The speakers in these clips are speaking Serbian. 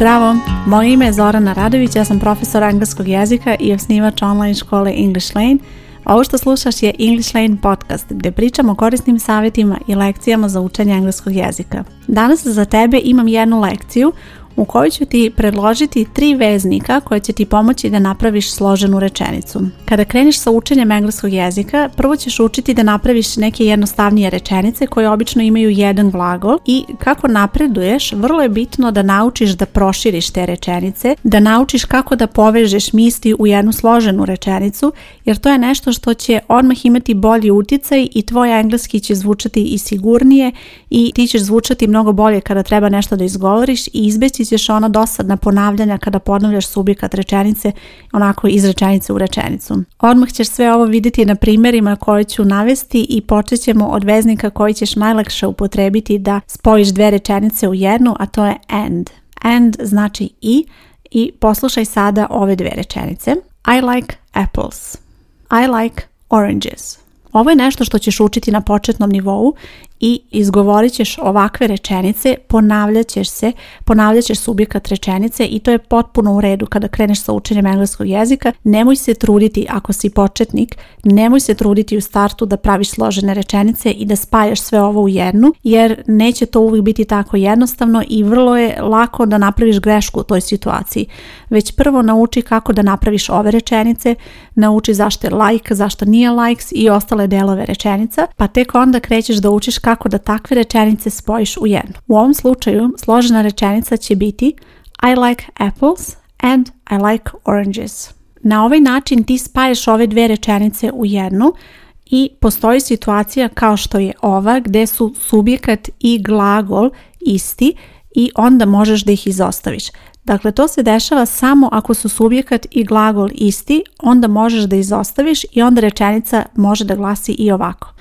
Zdravo, moje ime je Zorana Radović, ja sam profesor engleskog jezika i osnivač online škole English Lane. Ovo što slušaš je English Lane podcast gdje pričamo o korisnim savjetima i lekcijama za učenje engleskog jezika. Danas za tebe imam jednu lekciju u kojoj ću ti predložiti tri veznika koje će ti pomoći da napraviš složenu rečenicu. Kada kreniš sa učenjem engleskog jezika, prvo ćeš učiti da napraviš neke jednostavnije rečenice koje obično imaju jedan glagol i kako napreduješ, vrlo je bitno da naučiš da proširiš te rečenice, da naučiš kako da povežeš misli u jednu složenu rečenicu, jer to je nešto što će odmah imati bolji uticaj i tvoj engleski će zvučati i sigurnije i ti ćeš zvučati mnogo bolje kada treba nešto da izgovoriš i izbeći izbjeći ona dosadna ponavljanja kada ponavljaš subjekat rečenice onako iz rečenice u rečenicu. Odmah ćeš sve ovo vidjeti na primjerima koje ću navesti i počet ćemo od veznika koji ćeš najlakše upotrebiti da spojiš dve rečenice u jednu, a to je and. And znači i i poslušaj sada ove dve rečenice. I like apples. I like oranges. Ovo je nešto što ćeš učiti na početnom nivou i izgovorit ćeš ovakve rečenice, ponavljat ćeš se, ponavljat ćeš subjekat rečenice i to je potpuno u redu kada kreneš sa učenjem engleskog jezika. Nemoj se truditi ako si početnik, nemoj se truditi u startu da praviš složene rečenice i da spajaš sve ovo u jednu, jer neće to uvijek biti tako jednostavno i vrlo je lako da napraviš grešku u toj situaciji. Već prvo nauči kako da napraviš ove rečenice, nauči zašto je like, zašto nije likes i ostale ostale delove rečenica, pa tek onda krećeš da učiš kako da takve rečenice spojiš u jednu. U ovom slučaju složena rečenica će biti I like apples and I like oranges. Na ovaj način ti spaješ ove dve rečenice u jednu i postoji situacija kao što je ova gdje su subjekat i glagol isti i onda možeš da ih izostaviš. Dakle, to se dešava samo ako su subjekat i glagol isti, onda možeš da izostaviš i onda rečenica može da glasi i ovako.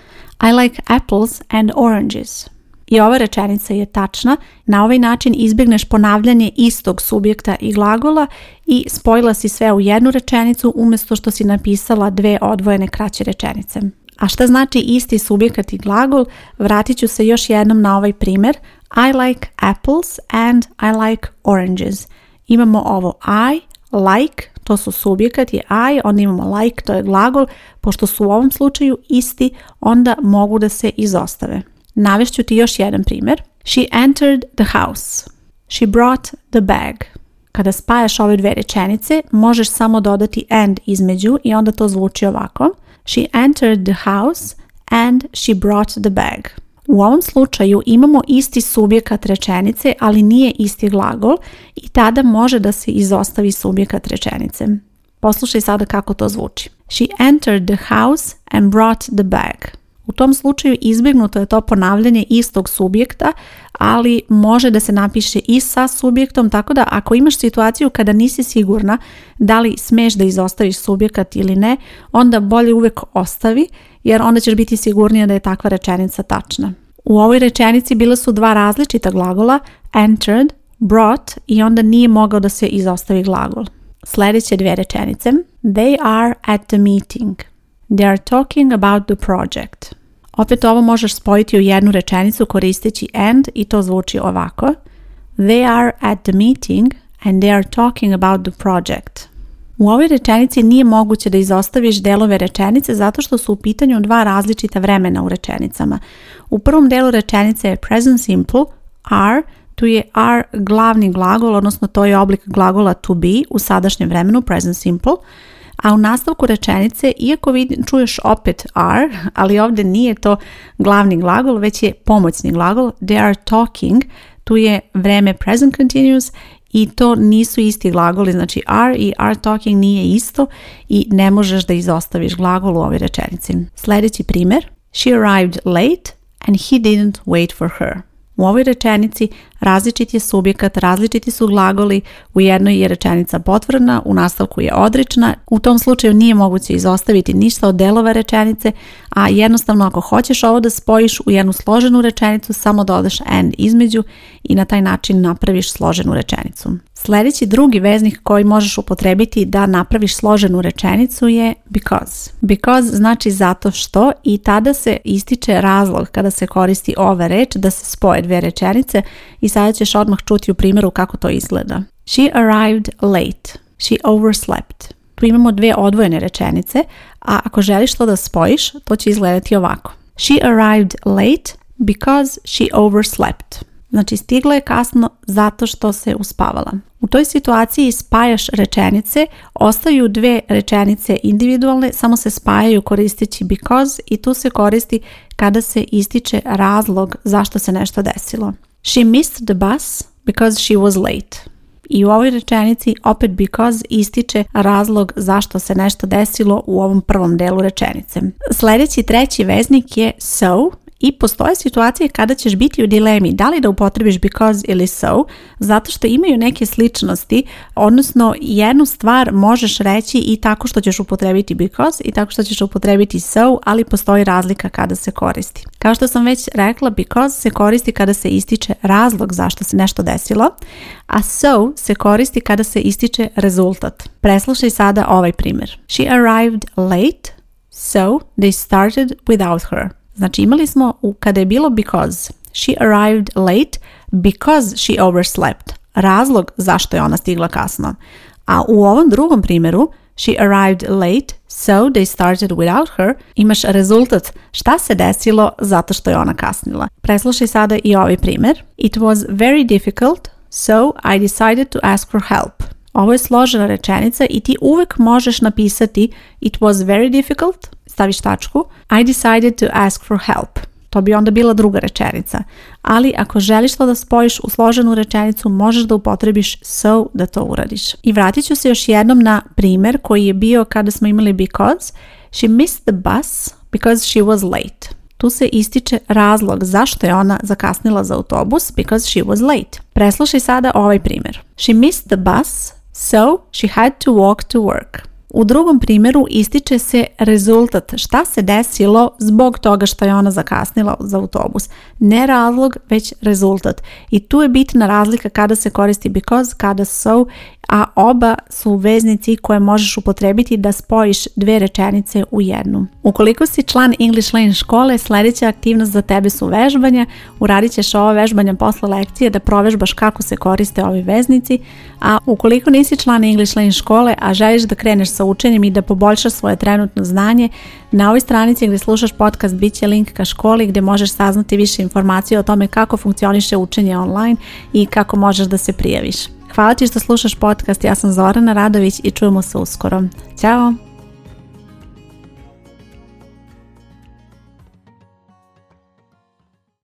I like apples and oranges. I ova rečenica je tačna. Na ovaj način izbjegneš ponavljanje istog subjekta i glagola i spojila si sve u jednu rečenicu umjesto što si napisala dve odvojene kraće rečenice. A šta znači isti subjekat i glagol? Vratit ću se još jednom na ovaj primjer. I like apples and I like oranges. Imamo ovo I like, to su subjekat je I, onda imamo like, to je glagol. Pošto su u ovom slučaju isti, onda mogu da se izostave. Navešću ti još jedan primjer. She entered the house. She brought the bag. Kada spajaš ove dve rečenice, možeš samo dodati and između i onda to zvuči ovako. She entered the house and she brought the bag. U ovom slučaju imamo isti subjekat rečenice, ali nije isti glagol i tada može da se izostavi subjekat rečenice. Poslušaj sada kako to zvuči. She entered the house and brought the bag. U tom slučaju izbjegnuto je to ponavljanje istog subjekta, ali može da se napiše i sa subjektom, tako da ako imaš situaciju kada nisi sigurna da li smeš da izostaviš subjekat ili ne, onda bolje uvek ostavi jer onda ćeš biti sigurnija da je takva rečenica tačna. U ovoj rečenici bila su dva različita glagola entered, brought i onda nije mogao da se izostavi glagol. Sljedeće dvije rečenice. They are at the meeting. They are talking about the project. Opet ovo možeš spojiti u jednu rečenicu koristeći and i to zvuči ovako. They are at the meeting and they are talking about the project. U ovoj rečenici nije moguće da izostaviš delove rečenice zato što su u pitanju dva različita vremena u rečenicama. U prvom delu rečenice je present simple, are, tu je are glavni glagol, odnosno to je oblik glagola to be u sadašnjem vremenu, present simple, a u nastavku rečenice, iako čuješ opet are, ali ovdje nije to glavni glagol, već je pomoćni glagol, they are talking, tu je vreme present continuous i to nisu isti glagoli, znači are i are talking nije isto i ne možeš da izostaviš glagol u ovoj rečenici. Sljedeći primjer, she arrived late and he didn't wait for her. U ovoj rečenici različit je subjekat, različiti su glagoli, u jednoj je rečenica potvrna, u nastavku je odrična. U tom slučaju nije moguće izostaviti ništa od delova rečenice, a jednostavno ako hoćeš ovo da spojiš u jednu složenu rečenicu, samo dodaš and između i na taj način napraviš složenu rečenicu. Sljedeći drugi veznik koji možeš upotrebiti da napraviš složenu rečenicu je because. Because znači zato što i tada se ističe razlog kada se koristi ova reč da se spoje dvije rečenice i sada ćeš odmah čuti u primjeru kako to izgleda. She arrived late. She overslept. Tu imamo dvije odvojene rečenice, a ako želiš to da spojiš, to će izgledati ovako. She arrived late because she overslept. Znači stigla je kasno zato što se uspavala. U toj situaciji spajaš rečenice, ostaju dve rečenice individualne, samo se spajaju koristeći because i tu se koristi kada se ističe razlog zašto se nešto desilo. She missed the bus because she was late. I u ovoj rečenici opet because ističe razlog zašto se nešto desilo u ovom prvom delu rečenice. Sljedeći treći veznik je so i postoje situacije kada ćeš biti u dilemi da li da upotrebiš because ili so, zato što imaju neke sličnosti, odnosno jednu stvar možeš reći i tako što ćeš upotrebiti because i tako što ćeš upotrebiti so, ali postoji razlika kada se koristi. Kao što sam već rekla, because se koristi kada se ističe razlog zašto se nešto desilo, a so se koristi kada se ističe rezultat. Preslušaj sada ovaj primjer. She arrived late, so they started without her. Znači imali smo u, kada je bilo because. She arrived late because she overslept. Razlog zašto je ona stigla kasno. A u ovom drugom primjeru she arrived late so they started without her imaš rezultat šta se desilo zato što je ona kasnila. Preslušaj sada i ovaj primjer. It was very difficult so I decided to ask for help. Ovo je složena rečenica i ti uvek možeš napisati it was very difficult staviš tačku, I decided to ask for help. To bi onda bila druga rečenica. Ali ako želiš to da spojiš u složenu rečenicu, možeš da upotrebiš so da to uradiš. I vratit ću se još jednom na primjer koji je bio kada smo imali because. She missed the bus because she was late. Tu se ističe razlog zašto je ona zakasnila za autobus because she was late. Preslušaj sada ovaj primjer. She missed the bus, so she had to walk to work. U drugom primjeru ističe se rezultat šta se desilo zbog toga što je ona zakasnila za autobus. Ne razlog, već rezultat. I tu je bitna razlika kada se koristi because, kada so, a oba su veznici koje možeš upotrebiti da spojiš dve rečenice u jednu. Ukoliko si član English Lane škole, sljedeća aktivnost za tebe su vežbanja. Uradit ćeš ovo vežbanja posle lekcije da provežbaš kako se koriste ovi veznici, a ukoliko nisi član English Lane škole, a želiš da kreneš sa učenjem i da poboljšaš svoje trenutno znanje, na ovoj stranici gdje slušaš podcast bit će link ka školi gdje možeš saznati više informacije o tome kako funkcioniše učenje online i kako možeš da se prijaviš. Hvala ti što slušaš podcast, ja sam Zorana Radović i čujemo se uskoro. Ćao!